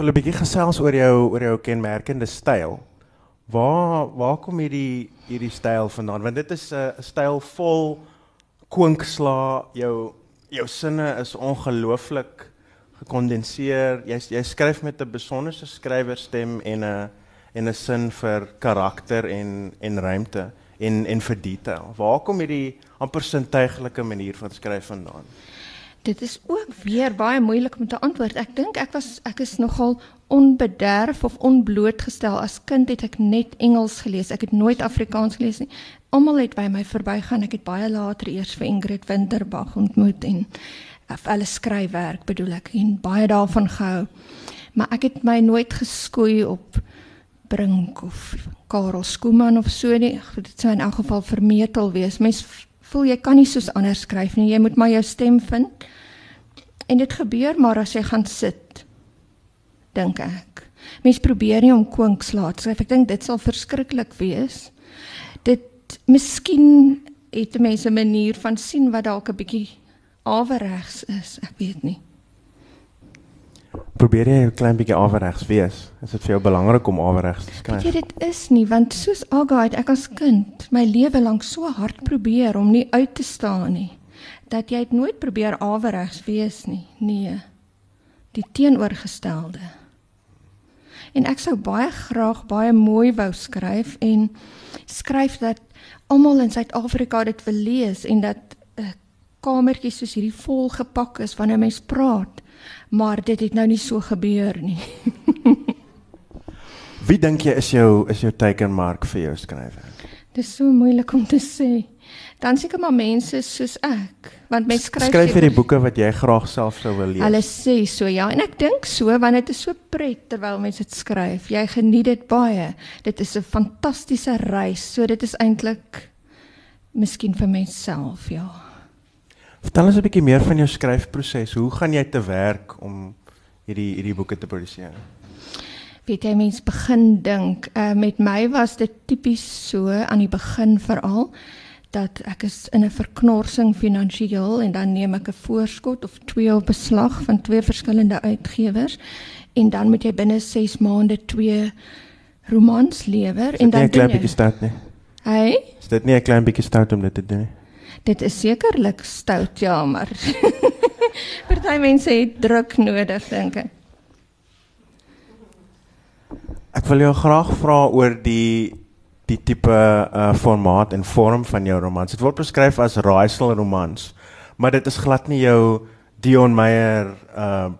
wil 'n bietjie gesels oor jou oor jou kenmerkende styl. Waar waar kom hierdie hierdie styl vandaan? Want dit is 'n uh, styl vol kwinkslaa. Jou jou sinne is ongelooflik gekondenseer. Jy jy skryf met 'n besonderse skrywerstem en 'n en 'n sin vir karakter en en ruimte en en vir detail. Waar kom hierdie amper sintuiglike manier van skryf vandaan? Dit is ook weer baie moeilik om te antwoord. Ek dink ek was ek is nogal onbederf of onblootgestel as kind het ek net Engels gelees. Ek het nooit Afrikaans gelees nie. Almal het by my verbygaan. Ek het baie later eers vir Ingrid Winterbag ontmoet en of hulle skryfwerk bedoel ek en baie daarvan gehou. Maar ek het my nooit geskoei op Brink of Karel Skooman of so nie. Dit sou in elk geval vermetel wees. Mens voel jy kan nie soos anders skryf nie. Jy moet maar jou stem vind. En dit gebeur maar as jy gaan sit. Dink ek. Mens probeer nie om kwinkslaat skryf. Ek dink dit sal verskriklik wees. Dit miskien het mense 'n manier van sien wat dalk 'n bietjie averegs is. Ek weet nie. Probeer jy 'n klein bietjie averegs wees? Is dit vir jou belangrik om averegs te skryf? Weet jy dit is nie want soos Aga het ek as kind my lewe lank so hard probeer om nie uit te staan nie dat jy het nooit probeer averegs wees nie. Nee. Die teenoorgestelde. En ek sou baie graag baie mooi wou skryf en skryf dat almal in Suid-Afrika dit wil lees en dat 'n uh, kamertjie soos hierdie vol gepak is wanneer mens praat. Maar dit het nou nie so gebeur nie. Wie dink jy is jou is jou teikenmark vir jou skryfwerk? Dit is so moeilik om te sê. Dan seker maar mense soos ek, want mense skryf skryf vir die boeke wat jy graag self sou wil lees. Hulle sê so ja, en ek dink so want dit is so pret terwyl mense dit skryf. Jy geniet dit baie. Dit is 'n fantastiese reis. So dit is eintlik miskien vir myself, ja. Vertel ons 'n bietjie meer van jou skryfproses. Hoe gaan jy te werk om hierdie hierdie boeke te produseer? weet jy mens begin dink uh, met my was dit tipies so aan die begin veral dat ek is in 'n verknorsing finansiëel en dan neem ek 'n voorskot of twee op beslag van twee verskillende uitgewers en dan moet jy binne 6 maande twee romans lewer en dan 'n klein bietjie stout nie. Hey? Is dit nie 'n klein bietjie stout om dit te doen nie? Dit is sekerlik stout ja, maar party mense het druk nodig dink ek. Ek wil jou graag vra oor die die tipe uh formaat en vorm van jou romans. Dit word beskryf as raaisel romans, maar dit is glad nie jou Dion Meyer uh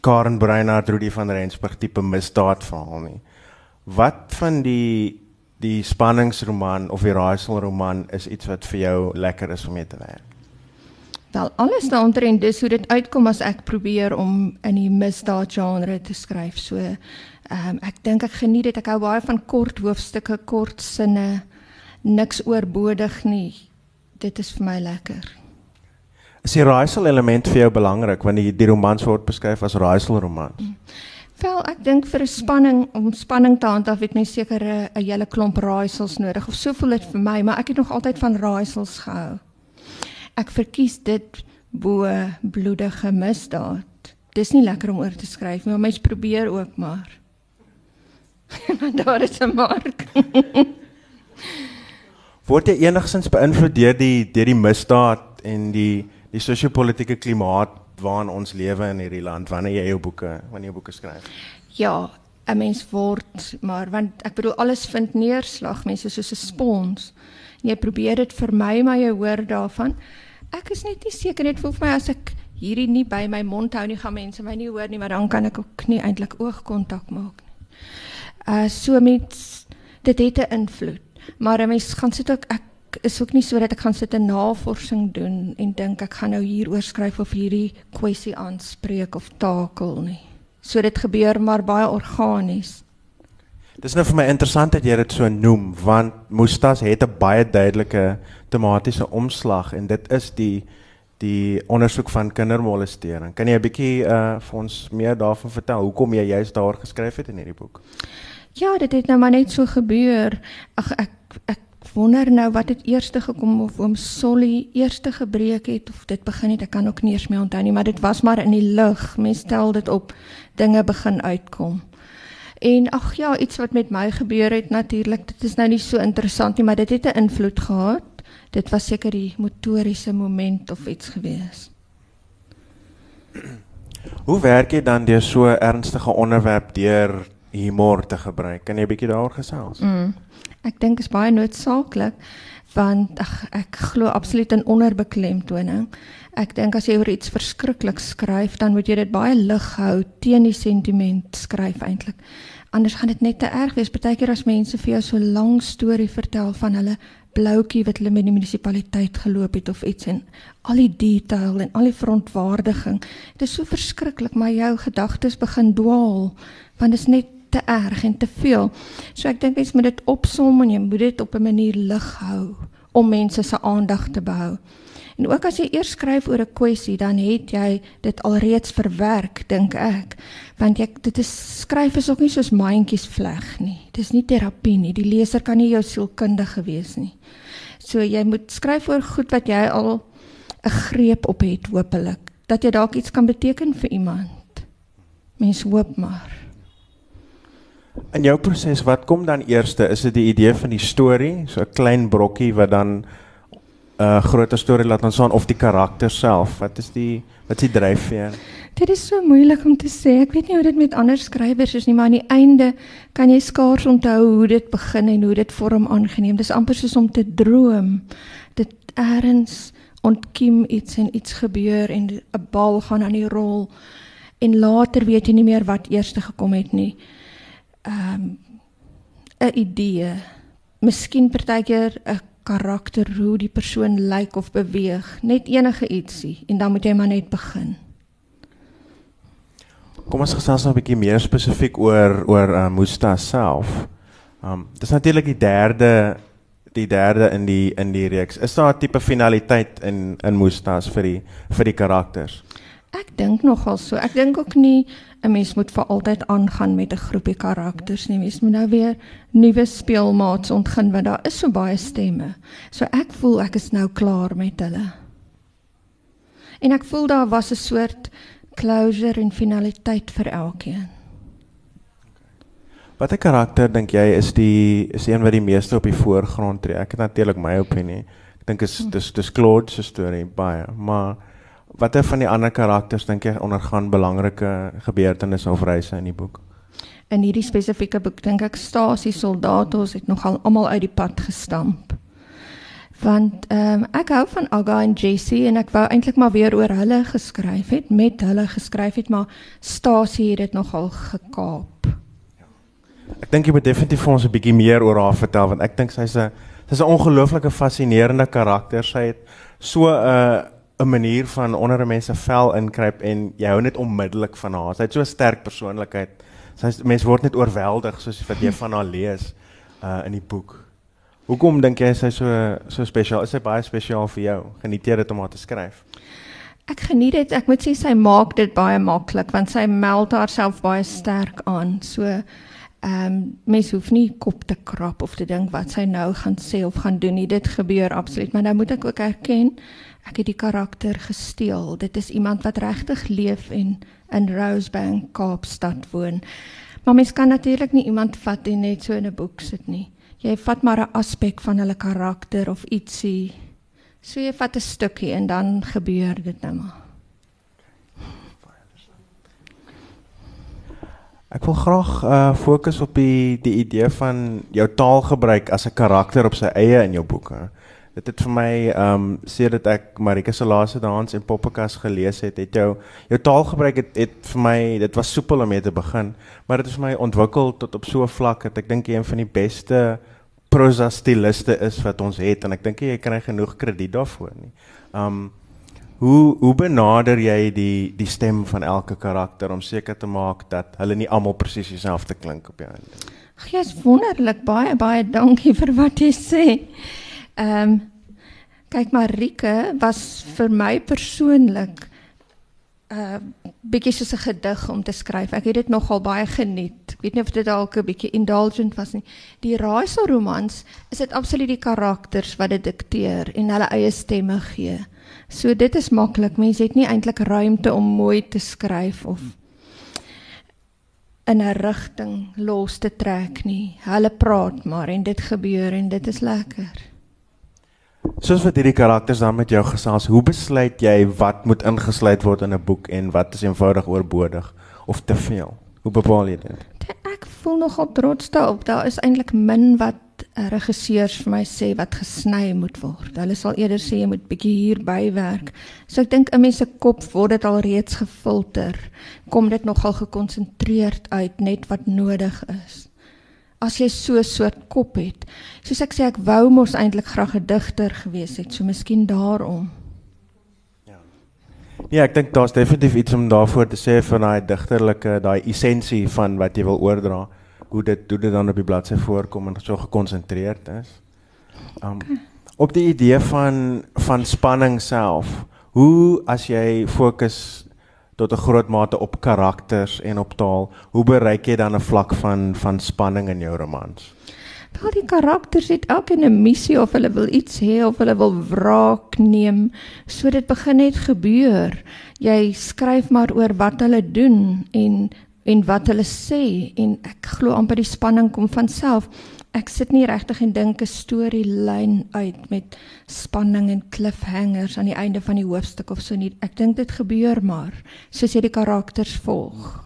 Karen Breinhardt, Rudy van Rensburg tipe misdaadverhaal nie. Wat van die die spanningsroman of die raaiselroman is iets wat vir jou lekker is om mee te werk? Wel, alles daaroor dis hoe dit uitkom as ek probeer om in die misdaadgenre te skryf. So Ehm um, ek dink ek geniet dit. Ek hou baie van kort hoofstukke, kort sinne, niks oorbodig nie. Dit is vir my lekker. Is die raaisel element vir jou belangrik wanneer die, die romans word beskryf as raaiselromans? Mm. Wel, ek dink vir 'n spanning om spanning te handhaaf het mens seker 'n hele klomp raaisels nodig of so voel dit vir my, maar ek het nog altyd van raaisels gehou. Ek verkies dit bo bloedige misdaad. Dis nie lekker om oor te skryf nie, maar mens probeer ook maar. daar is 'n mark. Word jy enigsins beïnvloed deur die deur die misdaad en die die sosio-politiese klimaat waarin ons lewe in hierdie land wanneer jy jou boeke wanneer jy boeke skryf? Ja, 'n mens word maar want ek bedoel alles vind neerslag, mense soos 'n spons. En jy probeer dit vermy maar jy hoor daarvan. Ek is net nie seker net voel vir my as ek hierdie nie by my mond hou nie gaan mense my nie hoor nie, maar dan kan ek ook nie eintlik oogkontak maak nie. Uh so met dit het 'n invloed. Maar 'n mens gaan sit ook ek is ook nie so dat ek gaan sit 'n navorsing doen en dink ek gaan nou hieroor skryf of hierdie kwessie aanspreek of takel nie. So dit gebeur maar baie organies. Dis nou vir my interessant dat jy dit so noem want Mustas het 'n baie duidelike tematiese omslag en dit is die die ondersoek van kindermolestering. Kan jy 'n bietjie uh vir ons meer daarvan vertel? Hoekom jy juist daar geskryf het in hierdie boek? Ja, dit het nou maar net so gebeur. Ag ek ek wonder nou wat het eers gekom of oom Solly eers gebreek het of dit begin het. Ek kan ook nie eens meer onthou nie, maar dit was maar in die lug. Mense stel dit op dinge begin uitkom. En ag ja, iets wat met my gebeur het natuurlik. Dit is nou nie so interessant nie, maar dit het 'n invloed gehad. Dit was seker die motoriese moment of iets gewees. Hoe werk jy dan deur so 'n ernstige onderwerp deur humor te gebruik? Kan jy 'n bietjie daaroor gesels? Mm. Ek dink is baie noodsaaklik want ag ek glo absoluut in onderbeklemtoning. Ek dink as jy oor iets verskriklik skryf, dan moet jy dit baie lig hou teen die sentiment skryf eintlik. Anders gaan dit net te erg wees. Partykeer as mense vir jou so 'n lang storie vertel van hulle bloutjie wat hulle met die munisipaliteit geloop het of iets en al die detail en al die verontwaardiging. Dit is so verskriklik, maar jou gedagtes begin dwaal want dit is net te erg en te veel. So ek dink mens moet dit opsom en jy moet dit op 'n manier lig hou om mense se aandag te behou. En ook as jy eers skryf oor 'n kwessie, dan het jy dit alreeds verwerk, dink ek. Want jy dit is skryf is ook nie soos mandjies vleg nie. Dit is nie terapie nie. Die leser kan nie jou sielkundige wees nie. So jy moet skryf oor goed wat jy al 'n greep op het, hopelik, dat jy dalk iets kan beteken vir iemand. Mens hoop maar. In jou proses, wat kom dan eerste? Is dit die idee van die storie, so 'n klein brokkie wat dan 'n uh, groter storie laat ontstaan of die karakter self? Wat is die wat is die dryfveer? Dit is so moeilik om te sê. Ek weet nie hoe dit met ander skrywers is nie, maar aan die einde kan jy skaars onthou hoe dit begin en hoe dit vorm aangeneem. Dis amper soos om te droom. Dit eers ontkiem iets en iets gebeur en 'n bal gaan aan die rol en later weet jy nie meer wat eers gekom het nie. Ehm um, 'n idee. Miskien partykeer 'n karakter hoe die persoon lyk of beweeg, net enige ietsie en dan moet jy maar net begin. Kom ons gesels nou 'n bietjie meer spesifiek oor oor uh, Musta self. Um dis natuurlik die derde die derde in die in die reeks. Is daar 'n tipe finaliteit in in Musta's vir die vir die karakters? Ek dink nogal so. Ek dink ook nie 'n mens moet vir altyd aangaan met 'n groepie karakters nie. Mens moet nou weer nuwe speelmaats ontgin want daar is so baie stemme. So ek voel ek is nou klaar met hulle. En ek voel daar was 'n soort closure en finaliteit vir elkeen. Watter karakter dink jy is die is die een wat die meeste op die voorgrond tree? Ek het natuurlik my opinie. Ek dink is dis dis Claude se storie baie, maar Watter van die ander karakters dink jy ondergaan belangrike gebeurtenisse of reise in die boek? In hierdie spesifieke boek dink ek stasie soldate het nogal almal uit die pad gestamp. Want ehm um, ek hou van Aga en Jessie en ek wou eintlik maar weer oor hulle geskryf het, met hulle geskryf het, maar stasie het dit nogal gekaap. Ek dink jy moet definitief vir ons 'n bietjie meer oor haar vertel want ek dink sy's 'n sy's 'n ongelooflike fascinerende karakter. Sy het so 'n uh, 'n manier van onder 'n mens se vel inkruip en jy hou net onmiddellik van haar. Sy het so 'n sterk persoonlikheid. Sy mens word net oorweldig soos wat jy van haar lees uh in die boek. Hoekom dink jy sy so so spesiaal? Is sy baie spesiaal vir jou? Geniet jy dit om haar te skryf? Ek geniet dit. Ek moet sê sy maak dit baie maklik want sy meld haarself baie sterk aan. So ehm um, mens hoef nie kop te krap of te dink wat sy nou gaan sê of gaan doen nie. Dit gebeur absoluut, maar nou moet ek ook erken ek het die karakter gesteel. Dit is iemand wat regtig leef en in Rosebank Kaapstad woon. Maar mens kan natuurlik nie iemand vat en net so in 'n boek sit nie. Jy vat maar 'n aspek van hulle karakter of ietsie. So jy vat 'n stukkie en dan gebeur dit nou maar. Ek wil graag uh fokus op die die idee van jou taalgebruik as 'n karakter op sy eie in jou boeke dit het vir my ehm um, sê dit ek Marika se laaste dans en Poppekas gelees het, het jou jou taalgebruik het het vir my dit was soepel om mee te begin, maar dit het vir my ontwikkel tot op so 'n vlak dat ek dink jy een van die beste prosa stiliste is wat ons het en ek dink jy kry genoeg krediet daarvoor nie. Ehm um, hoe hoe benader jy die die stem van elke karakter om seker te maak dat hulle nie almal presies dieselfde klink op jou einde? Jy's wonderlik baie baie dankie vir wat jy sê. Ehm um, kyk Marike was vir my persoonlik uh bietjie soos 'n gedig om te skryf. Ek het dit nogal baie geniet. Ek weet nie of dit dalk 'n bietjie indulgent was nie. Die Raaisel romans is dit absoluut die karakters wat dit dikteer en hulle eie stemme gee. So dit is maklik. Mense het nie eintlik ruimte om mooi te skryf of in 'n rigting los te trek nie. Hulle praat maar en dit gebeur en dit is lekker. Soos wat hierdie karakters dan met jou gesels, hoe besluit jy wat moet ingesluit word in 'n boek en wat is eenvoudig oorbodig of te veel? Hoe bepaal jy dit? Ek voel nogal trots daarop. Daar is eintlik min wat regisseurs vir my sê wat gesny moet word. Hulle sal eerder sê jy moet bietjie hier bywerk. So ek dink 'n mens se kop word dit al reeds gefilter. Kom dit nogal gekonsentreerd uit net wat nodig is as jy so 'n soort kop het. Soos ek sê ek wou mos eintlik graag 'n digter gewees het, so miskien daarom. Ja. Ja, ek dink daar's definitief iets om daarvoor te sê van daai digterlike, daai essensie van wat jy wil oordra, hoe dit hoe dit dan op die bladsy voorkom en so gekonsentreerd is. Um okay. op die idee van van spanning self. Hoe as jy fokus tot 'n groot mate op karakters en op taal. Hoe bereik jy dan 'n vlak van van spanning in jou romans? Wel die karakters het elkeen 'n missie of hulle wil iets hê of hulle wil wraak neem. So dit begin net gebeur. Jy skryf maar oor wat hulle doen en en wat hulle sê en ek glo amper die spanning kom van self ek sit nie regtig en dink 'n storielyn uit met spanning en cliffhangers aan die einde van die hoofstuk of so nie. Ek dink dit gebeur maar soos jy die karakters volg.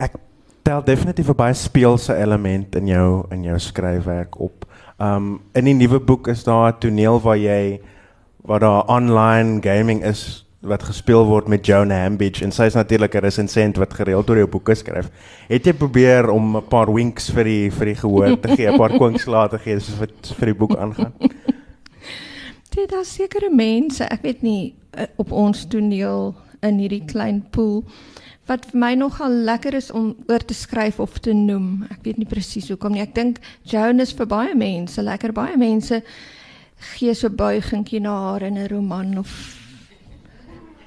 Ek tel definitief 'n baie speelse element in jou in jou skryfwerk op. Um in die nuwe boek is daar 'n toneel waar jy waar daar online gaming is wat gespeel word met Joan Hambidge en sy is natuurlik 'n resensent wat gereeld oor jou boeke skryf. Het jy probeer om 'n paar winks vir die vir die gehoor te gee, 'n paar kwinkslae te gee soos wat vir die boek aangaan? Dit daar sekere mense, ek weet nie eh, op ons toneel in hierdie klein pool wat vir my nogal lekker is om oor te skryf of te noem. Ek weet nie presies hoekom nie. Ek dink Joan is vir baie mense lekker. Baie mense gee so buigingkie na haar in 'n roman of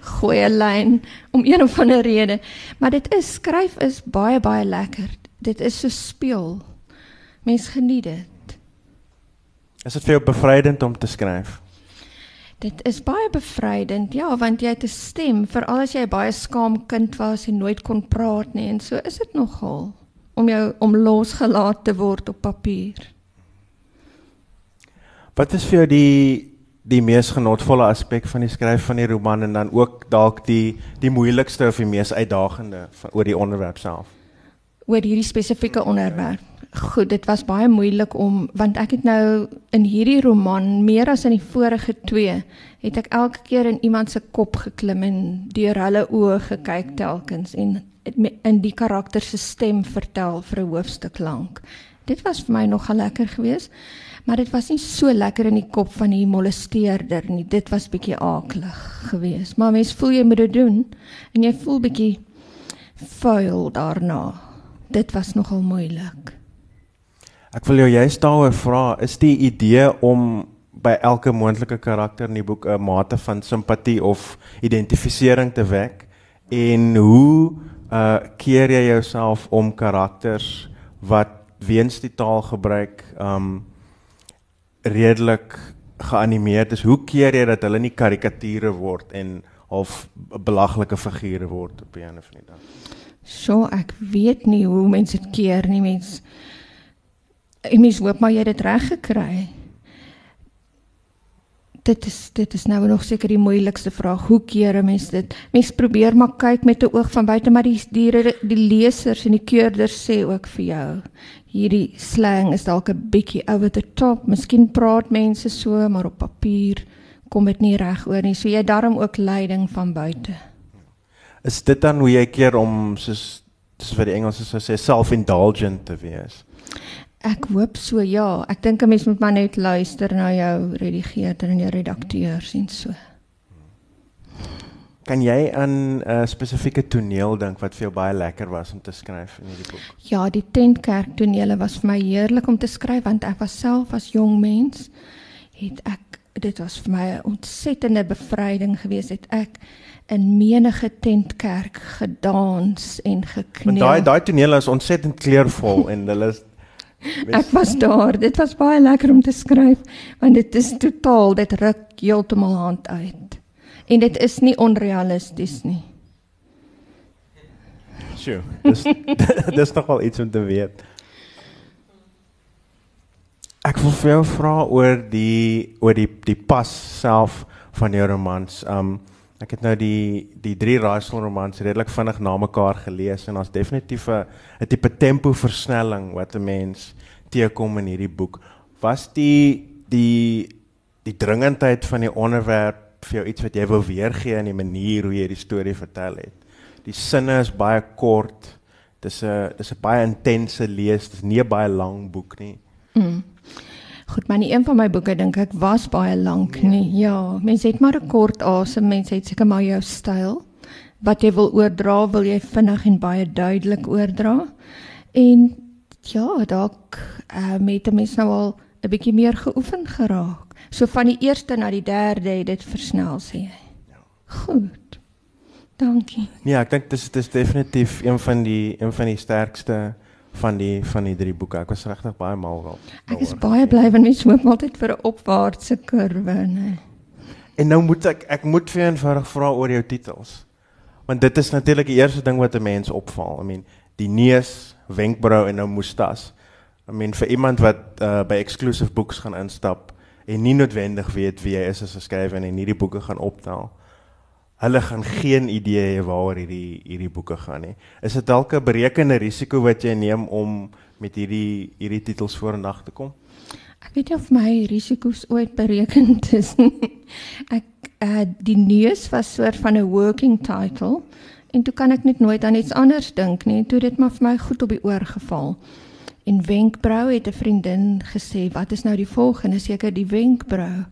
goeie lyn om een of ander rede. Maar dit is skryf is baie baie lekker. Dit is so speel. Mens geniet dit. Is dit vir jou bevrydend om te skryf? Dit is baie bevrydend. Ja, want jy het 'n stem, veral as jy 'n baie skaam kind was en nooit kon praat nie en so is dit nogal om jou om losgelaat te word op papier. Wat is vir jou die die mees genotvolle aspek van die skryf van die roman en dan ook dalk die die moeilikste of die mees uitdagende van, oor die onderwerp self. Oor hierdie spesifieke onderwerp. Goed, dit was baie moeilik om want ek het nou in hierdie roman meer as in die vorige twee het ek elke keer in iemand se kop geklim en deur hulle oë gekyk telkens en in die karakter se stem vertel vir 'n hoofstuk lank. Dit was vir my nogal lekker geweest. Maar dit was nie so lekker in die kop van die molesteerder nie. Dit was bietjie aaklig geweest. Maar mens voel jy moet dit doen en jy voel bietjie vuil daarna. Dit was nogal moeilik. Ek wil jou juist daaroor vra, is die idee om by elke moontlike karakter in die boek 'n mate van simpatie of identifisering te wek en hoe uh keer jy jouself om karakters wat weens die taalgebruik um redelik geanimeerd is. Hoe keer jy dat hulle nie karikature word en of belaglike figure word op 'n of ander dag? So ek weet nie hoe mense dit keer nie mens. Ek mis hoop maar jy het dit reg gekry. Dit is dit is nou nog seker die moeilikste vraag. Hoe keer 'n mens dit? Mens probeer maar kyk met 'n oog van buite, maar die die die lesers en die keurders sê ook vir jou hierdie slang is dalk 'n bietjie over the top. Miskien praat mense so, maar op papier kom dit nie reg oor nie. So jy darm ook leiding van buite. Is dit dan hoe jy keer om soos soos wat die Engelse sou sê self-indulgent te wees? Ek hoop so ja. Ek dink 'n mens moet maar net luister na jou redigeerder en jou redakteurs en so. Kan jy aan 'n uh, spesifieke toneel dink wat vir jou baie lekker was om te skryf in hierdie boek? Ja, die Tentkerk tonele was vir my heerlik om te skryf want ek was self as jong mens het ek dit was vir my 'n ontsettende bevryding geweest het ek in menige tentkerk gedans en gekneel. Daai daai toneel is ontsettend kleurvol en hulle is Ek was daar. Dit was baie lekker om te skryf want dit is totaal dit ruk heeltemal hand uit. En dit is nie onrealisties nie. Sjoe. Dis dis nogal iets om te weet. Ek wil vir jou vra oor die oor die die pas self van jou romans. Um ek het nou die die drie Raaisel romans redelik vinnig na mekaar gelees en daar's definitief 'n tipe tempo versnelling wat 'n mens teekom in hierdie boek. Was die die die dringendheid van die onderwerp vir jou iets wat jy wou weergee in die manier hoe jy die storie vertel het? Die sinne is baie kort. Dis 'n dis 'n baie intense lees. Dis nie 'n baie lang boek nie. Mm. Goed, maar nie een van my boeke dink ek was baie lank nee. nie. Ja, mense het maar 'n kort asem. Mense het seker maar jou styl. Wat jy wil oordra, wil jy vinnig en baie duidelik oordra. En ja, dalk uh, met 'n mens nou al 'n bietjie meer geoefen geraak. So van die eerste na die derde het dit versnel sê jy. Ja. Goed. Dankie. Nee, ek dink dis dis definitief een van die een van die sterkste van die van die drie boeke. Ek was regtig baie mal daaroor. Ek is baie bly want mens hoop altyd vir 'n opwaartse kurwe, nê. En nou moet ek ek moet vir eenvoudig vra oor jou titels. Want dit is natuurlik die eerste ding wat 'n mens opval. I mean, die neus, wenkbrau en nou mustas. I mean vir iemand wat uh, by exclusive books gaan instap en nie noodwendig weet wie hy is as 'n skrywer en nie die boeke gaan optel hulle gaan geen idee hê waaroor hierdie hierdie boeke gaan nie. Is dit dalk 'n berekende risiko wat jy neem om met hierdie hierdie titels vorendag te kom? Ek weet nie of my risiko's ooit bereken is nie. Ek uh, die neus was soort van 'n working title en toe kan ek net nooit aan iets anders dink nie. Toe dit maar vir my goed op die oor geval. En wenkbrau het 'n vriendin gesê, "Wat is nou die volgende? Seker die wenkbrau."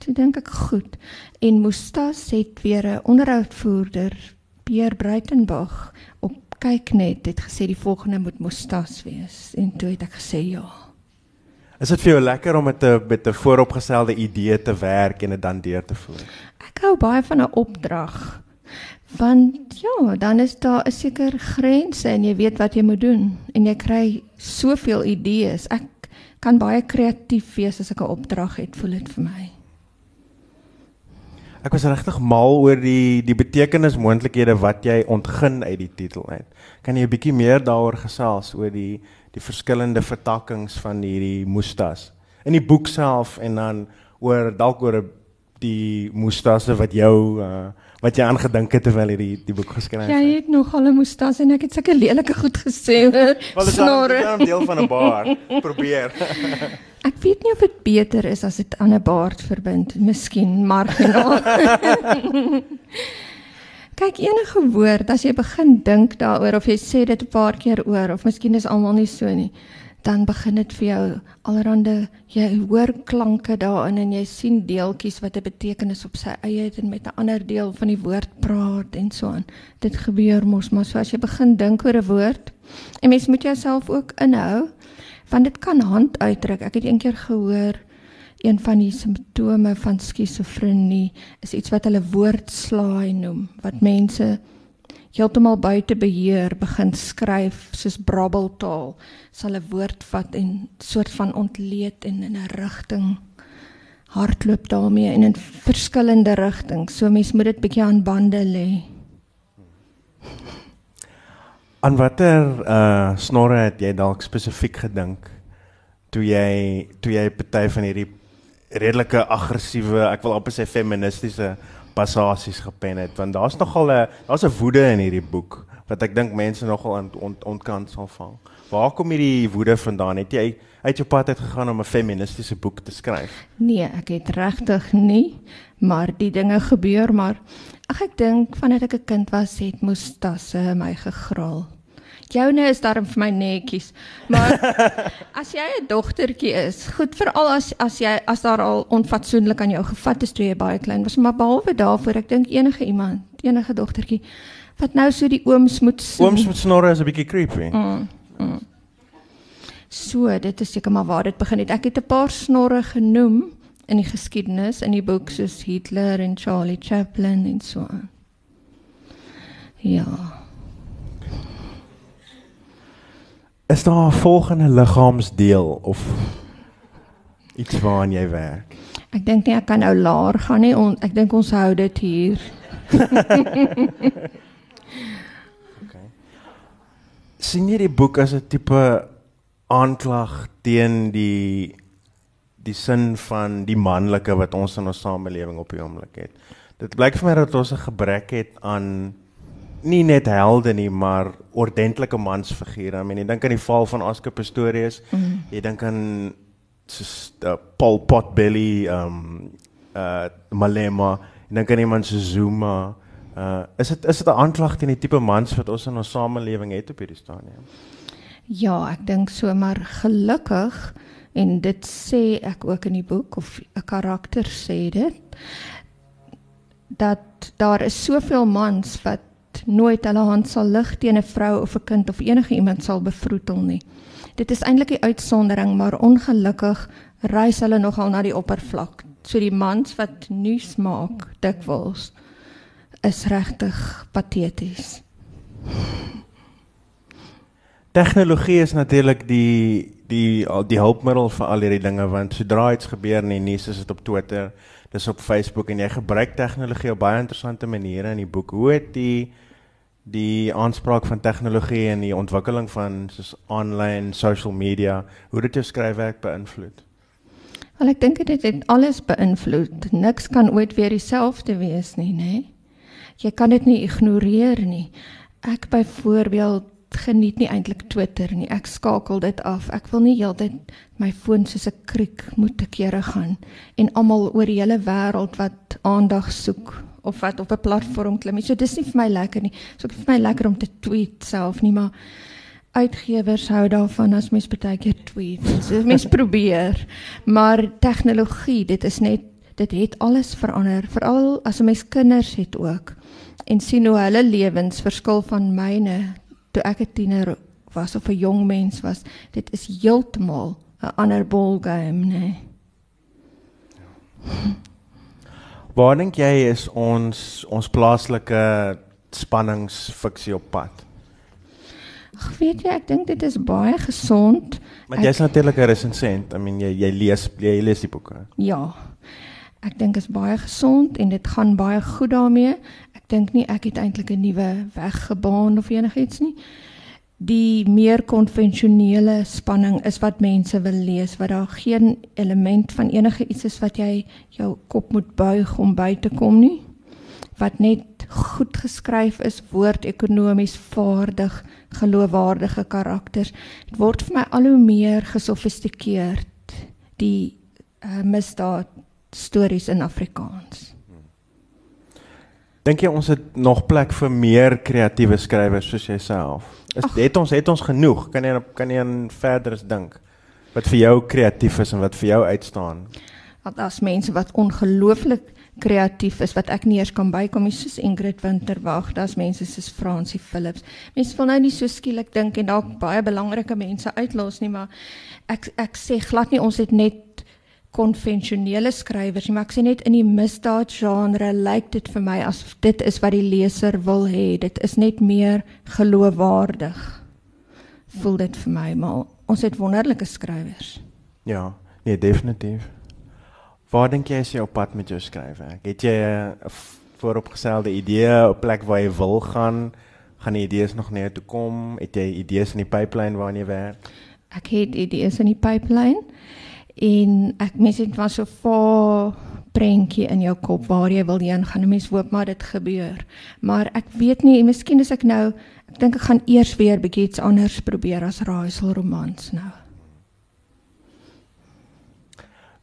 Toe dink ek goed. En Mustas het weer 'n onderhoudvoerder, Pierre Breitenberg, op kyk net het gesê die volgende moet Mustas wees. En toe het ek gesê ja. Is dit vir jou lekker om met 'n met 'n vooropgestelde idee te werk en dit dan deur te voer? Ek hou baie van 'n opdrag. Want ja, dan is daar 'n seker grense en jy weet wat jy moet doen en jy kry soveel idees. Ek kan baie kreatief wees as ek 'n opdrag het, voel dit vir my. Ek was regtig mal oor die die betekenismoontlikhede wat jy ontgin uit die titel uit. Kan jy 'n bietjie meer daaroor gesels oor die die verskillende vertakkings van hierdie mustas in die boek self en dan oor dalk oor die mustasse wat jou uh, wat jy aangedink het terwyl jy die die boek geskryf het. Jy het nog al 'n mustas en ek het sulke lelike goed gesê. Wel, is 'n deel van 'n baard. Probeer. Ek weet nie of dit beter is as dit aan 'n baard verbind, miskien marginaal. Kyk enige woord as jy begin dink daaroor of jy sê dit 'n paar keer oor of miskien is almal nie so nie, dan begin dit vir jou allerhande jy hoor klanke daarin en jy sien deeltjies wat 'n betekenis op sy eie het en met 'n ander deel van die woord praat en so aan. Dit gebeur mos maar so as jy begin dink oor 'n woord en mens moet jouself ook inhou want dit kan hand uitdruk. Ek het eendag gehoor een van die simptome van skizofrenie is iets wat hulle woordslaai noem, wat mense heeltemal buite beheer begin skryf soos brabbeltaal, sal 'n woord vat en soort van ontleed en in 'n rigting hardloop daarmee in 'n verskillende rigting. So mens moet dit bietjie aan bande lê. Aan watter uh snorre het jy dalk spesifiek gedink toe jy toe jy party van hierdie redelike aggressiewe, ek wil amper sê feministiese passasies gepen het want daar's nogal 'n daar's 'n woede in hierdie boek wat ek dink mense nogal ont, ont, ontkant sal vang. Waar kom hierdie woede vandaan? Het jy uit jou pad uit gegaan om 'n feministiese boek te skryf? Nee, ek het regtig nie, maar die dinge gebeur maar ag ek dink vandat ek 'n kind was, het moes tasse my gegraal. Joune is daarom vir my netjies. Maar as jy 'n dogtertjie is, goed veral as as jy as daar al onfatsoenlik aan jou gevat is toe jy baie klein was, maar behalwe daarvoor, ek dink enige iemand, enige dogtertjie wat nou so die ooms moet sien. Ooms moet snorre is 'n bietjie creepy. Mm, mm. So, dit is seker maar waar dit begin het. Ek het 'n paar snorre genoem in die geskiedenis in die boek soos Hitler en Charlie Chaplin en so aan. Ja. Is daar 'n volgende liggaamsdeel of iets waaraan jy werk? Ek dink nie ek kan nou laer gaan nie. On, ek dink ons hou dit hier. okay. Sien jy die boek as 'n tipe aanklag teen die die sin van die manlike wat ons in ons samelewing op die oomblik het. Dit blyk vir my dat ons 'n gebrek het aan nie net helde nie, maar ordentlike mansfigure. I mean, jy dink aan die val van Oscar Pistorius. Mm. Jy dink aan soos uh, Paul Potbelly, um uh Malema, jy dink aan iemand so Zuma. Uh is dit is dit 'n aanklag teen die tipe mans wat ons in ons samelewing het op hierdie stadium? Ja, ek dink so, maar gelukkig en dit sê ek ook in die boek of 'n karakter sê dit dat daar is soveel mans wat nooit hulle hand sal lig teen 'n vrou of 'n kind of enige iemand sal bevroetel nie. Dit is eintlik 'n uitsondering, maar ongelukkig reis hulle nogal na die oppervlak. So die mans wat nuus maak dikwels is regtig pateties. Tegnologie is natuurlik die die die hulpmiddel vir al hierdie dinge want sodra iets gebeur in die nuus is dit op Twitter, dis op Facebook en jy gebruik tegnologie op baie interessante maniere in die boek. Hoe het die die aanspraak van tegnologie en die ontwikkeling van soos online social media, hoe dit jou skryfwerk beïnvloed? Wel ek dink dit het alles beïnvloed. Niks kan ooit weer dieselfde wees nie, nê? Jy kan dit nie ignoreer nie. Ek byvoorbeeld geniet nie eintlik Twitter nie. Ek skakel dit af. Ek wil nie heeltyd my foon soos 'n kriek moet te kere gaan en almal oor die hele wêreld wat aandag soek of wat op 'n platform klim. So dis nie vir my lekker nie. So ek vir my lekker om te tweet self nie, maar uitgewers hou daarvan as mens baie keer tweet. So mens probeer. Maar tegnologie, dit is net dit het alles verander, veral as 'n mens kinders het ook en sien hoe hulle lewens verskil van myne toe ek 'n tiener was of 'n jong mens was. Dit is heeltemal 'n ander ball game, né? Nee. Waar dink jy is ons ons plaaslike spanningsfiksie op pad? Ag weet jy, ek dink dit is baie gesond. Want jy's natuurlik 'n resensent. I mean jy jy lees jy lees die boeke. Ja. Ek dink is baie gesond en dit gaan baie goed daarmee. Dink nie ek het eintlik 'n nuwe weg gebaan of enigiets nie. Die meer konvensionele spanning is wat mense wil lees wat daar geen element van enige iets is wat jy jou kop moet buig om by te kom nie. Wat net goed geskryf is woord ekonomies vaardig geloofwaardige karakters. Dit word vir my al hoe meer gesofistikeerd die uh, misdaad stories in Afrikaans Dink jy ons het nog plek vir meer kreatiewe skrywers soos jouself? Is Ach. het ons het ons genoeg? Kan jy kan jy aan verders dink wat vir jou kreatief is en wat vir jou uitstaan? Want as mense wat ongelooflik kreatief is wat ek nie eers kan bykom nie soos Ingrid Winterwag, daar's mense soos Francie Philips. Mense wil nou nie so skielik dink en dalk baie belangrike mense uitlos nie, maar ek ek sê glad nie ons het net konvensionele skrywers nie, maar ek sê net in die misdaad genre lyk dit vir my asof dit is wat die leser wil hê. Dit is net meer geloofwaardig. Voel dit vir my, maar ons het wonderlike skrywers. Ja, nee, definitief. Waar dink jy is jy op pad met jou skryfwerk? Het jy 'n vooropgestelde idee, 'n plek waar jy wil gaan? Gaan die idees nog net toe kom? Het jy idees in die pipeline waaraan jy werk? Ek het idees in die pipeline en ek mens het maar so 'n prentjie in jou kop waar jy wil heen gaan. 'n Mens hoop maar dit gebeur. Maar ek weet nie, miskien is ek nou ek dink ek gaan eers weer bietjie iets anders probeer as raaisel romans nou.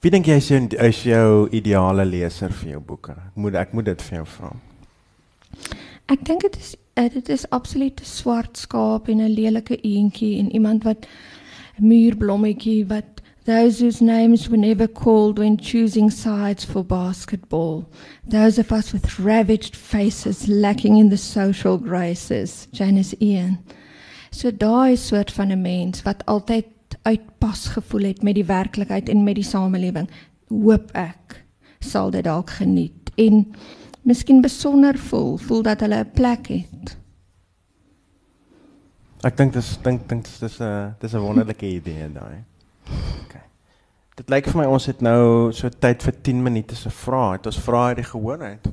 Wie dink jy is jou, is jou ideale leser vir jou boeke? Ek moet ek moet dit vir jou vra. Ek dink dit is eh, dit is absoluut 'n swart skaap en 'n lelike eentjie en iemand wat muurblommetjie wat those whose names were never called when choosing sides for basketball, those of us with ravaged faces lacking in the social graces, Janice Ian. So daai soort van 'n mens wat altyd uitpas gevoel het met die werklikheid en met die samelewing. hoop ek sal dit dalk geniet en miskien besonder voel, voel dat hulle 'n plek het. Ek dink dis dink dink dis 'n dis 'n wonderlike idee daai. OK. Dit lyk vir my ons het nou so tyd vir 10 minute se vrae. Het ons vrae uit die gehoor uit?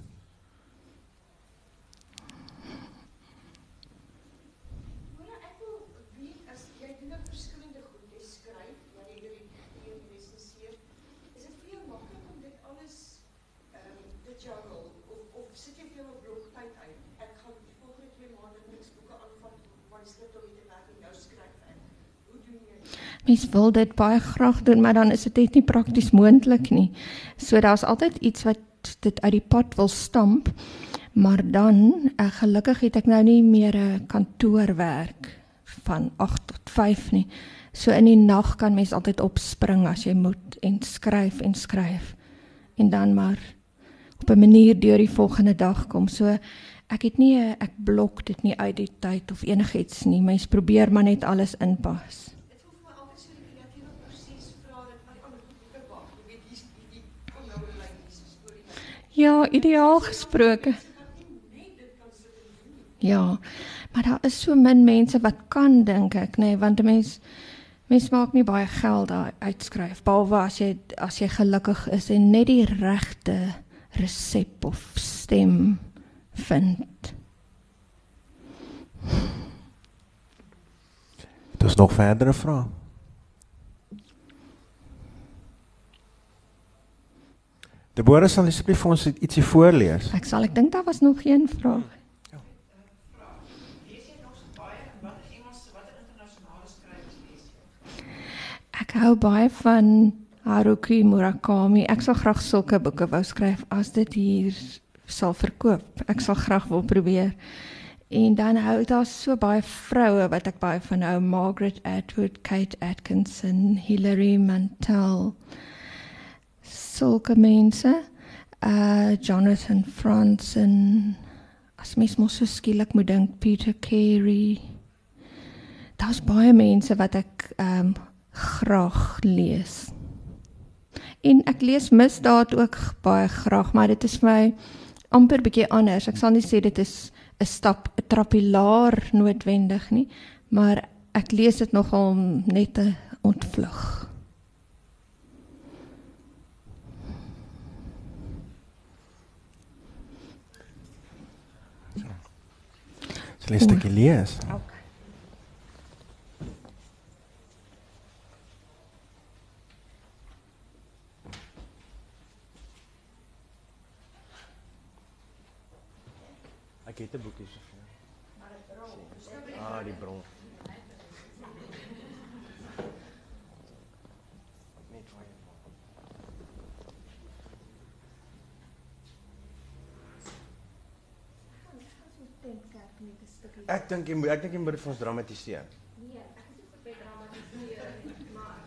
Mens wil dit baie graag doen, maar dan is dit net nie prakties moontlik nie. So daar's altyd iets wat dit uit die pad wil stamp. Maar dan, ek eh, gelukkig het ek nou nie meer 'n kantoorwerk van 8 tot 5 nie. So in die nag kan mens altyd opspring as jy moet en skryf en skryf. En dan maar op 'n manier deur die volgende dag kom. So ek het nie ek blok dit nie uit die tyd of enigiets nie. Mens probeer maar net alles inpas. Ja, ideaal gesproke. Ja. Maar daar is so min mense wat kan dink ek, nê, nee, want 'n mens mens maak nie baie geld daar uitskryf behalwe as jy as jy gelukkig is en net die regte resep of stem vind. Dis nog verdere vrae. Deborah sal asseblief vir ons ietsie voorlees. Ek sal ek dink daar was nog een vraag. Ek hou baie van Haruki Murakami. Ek sal graag sulke boeke wou skryf as dit hier sal verkoop. Ek sal graag wil probeer. En dan hou daar so baie vroue wat ek baie van hou, Margaret Atwood, Kate Atkinson, Hilary Mantel sulke mense. Uh Jonathan Franzen. As mens mos so skielik moet dink Peter Carey. Daar's baie mense wat ek um graag lees. En ek lees misdaad ook baie graag maar dit is my amper bietjie anders. Ek sal nie sê dit is 'n stap 'n trappilaar noodwendig nie maar ek lees dit nogal net 'n ontvlug Sal jy 'n stukkie lees? Okay. Ek het 'n boekie so. Maar dit bron. Ah, die bron. Ek dink jy moet ek dink jy moet dit vir ons dramatiseer. Nee, ek is nie vir dramatiseer nie, maar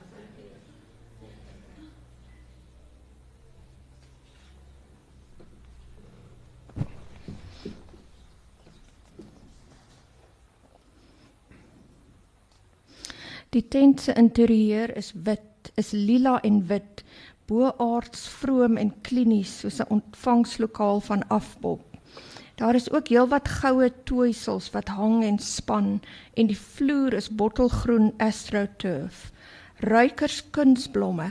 Die tent se interieur is wit, is lila en wit, boaards vroom en klinies soos 'n ontvangslokaal van afbop. Daar is ook heelwat goue tooisels wat hang en span en die vloer is bottelgroen astroturf. Ruikers kunsblomme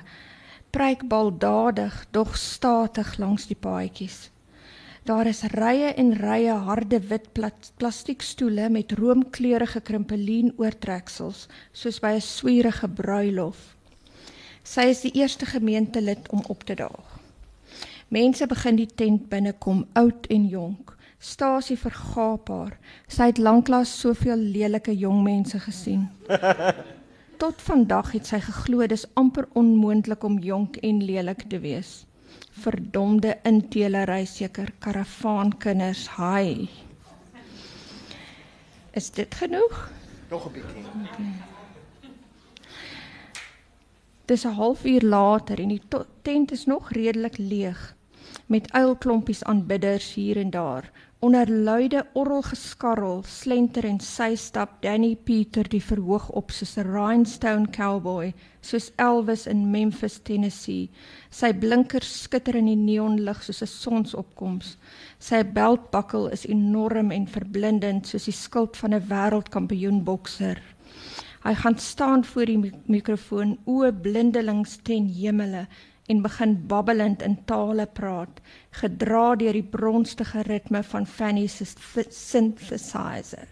preek baldadig dog statig langs die paadjies. Daar is rye en rye harde wit plastiekstoele met roomkleurige krimpelien oortreksels soos by 'n swierige bruilof. Sy is die eerste gemeentelid om op te daag. Mense begin die tent binnekom, oud en jonk. Stasie vergaap haar. Sy het lanklaas soveel lelike jong mense gesien. Tot vandag het sy geglo dis amper onmoontlik om jonk en lelik te wees. Verdomde intelery seker karavaankinders, haai. Is dit genoeg? Nog 'n bietjie. Okay. Dis 'n halfuur later en die tent is nog redelik leeg. met uilklompies aanbidders hier en daar. Onder luide orgelgeskarrel slenter en sy stap Danny Peter die verhoog op soos 'n rhinestone cowboy, soos Elvis in Memphis, Tennessee. Sy blinkers skitter in die neonlig soos 'n sonsopkoms. Sy beltbakkel is enorm en verblindend soos die skild van 'n wêreldkampioen bokser. Hy gaan staan voor die mikrofoon, oë blindelings ten hemele en begin babbelend in tale praat, gedra deur die bronstige ritme van Fanny se synthesizer.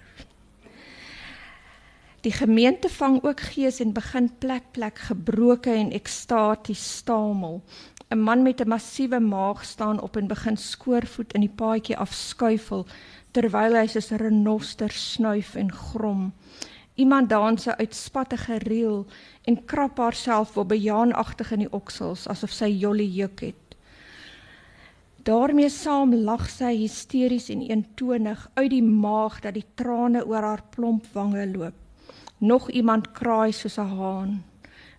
Die gemeente vang ook gees en begin plek plek gebroke en ekstaties stamel. 'n Man met 'n massiewe maag staan op en begin skoorvoet in die paadjie afskuifel terwyl hy soos 'n renoster snuif en grom. Iemand dans 'n uitspattige reel en krap haarself op bejaanagtig in die oksels asof sy jolly juk het. daarmee saam lag sy hysteries en eentonig uit die maag dat die trane oor haar plomp wange loop. Nog iemand kraai soos 'n haan.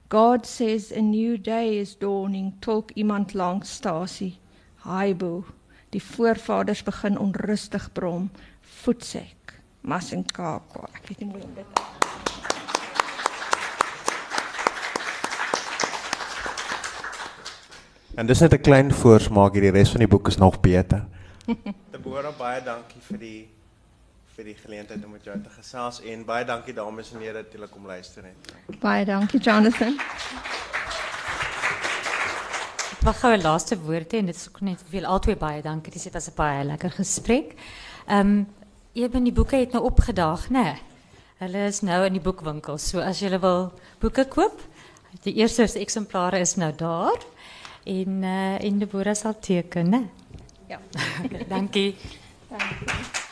God says a new day is dawning. Talk iemand langs stasie. Haibo. Die voorvaders begin onrustig brom. Voetsek. Weet nie hoe om dit En dis net 'n klein voorsmaak hier, die res van die boek is nog beter. Deborah, baie dankie vir die vir die geleentheid om met jou te gesels en baie dankie dames en here dat julle kom luister het. Baie dankie Jonathan. Ek mag gou 'n laaste woord hê en dit is ook net veel albei baie dankie. Dit was 'n baie lekker gesprek. Ehm um, Eben die boeke het nou opgedaag, né? Nee. Hulle is nou in die boekwinkels. So as jy wil boeke koop, die eerste eksemplare is nou daar en uh, en Deborah sal teken, né? Ja. dankie. Dankie.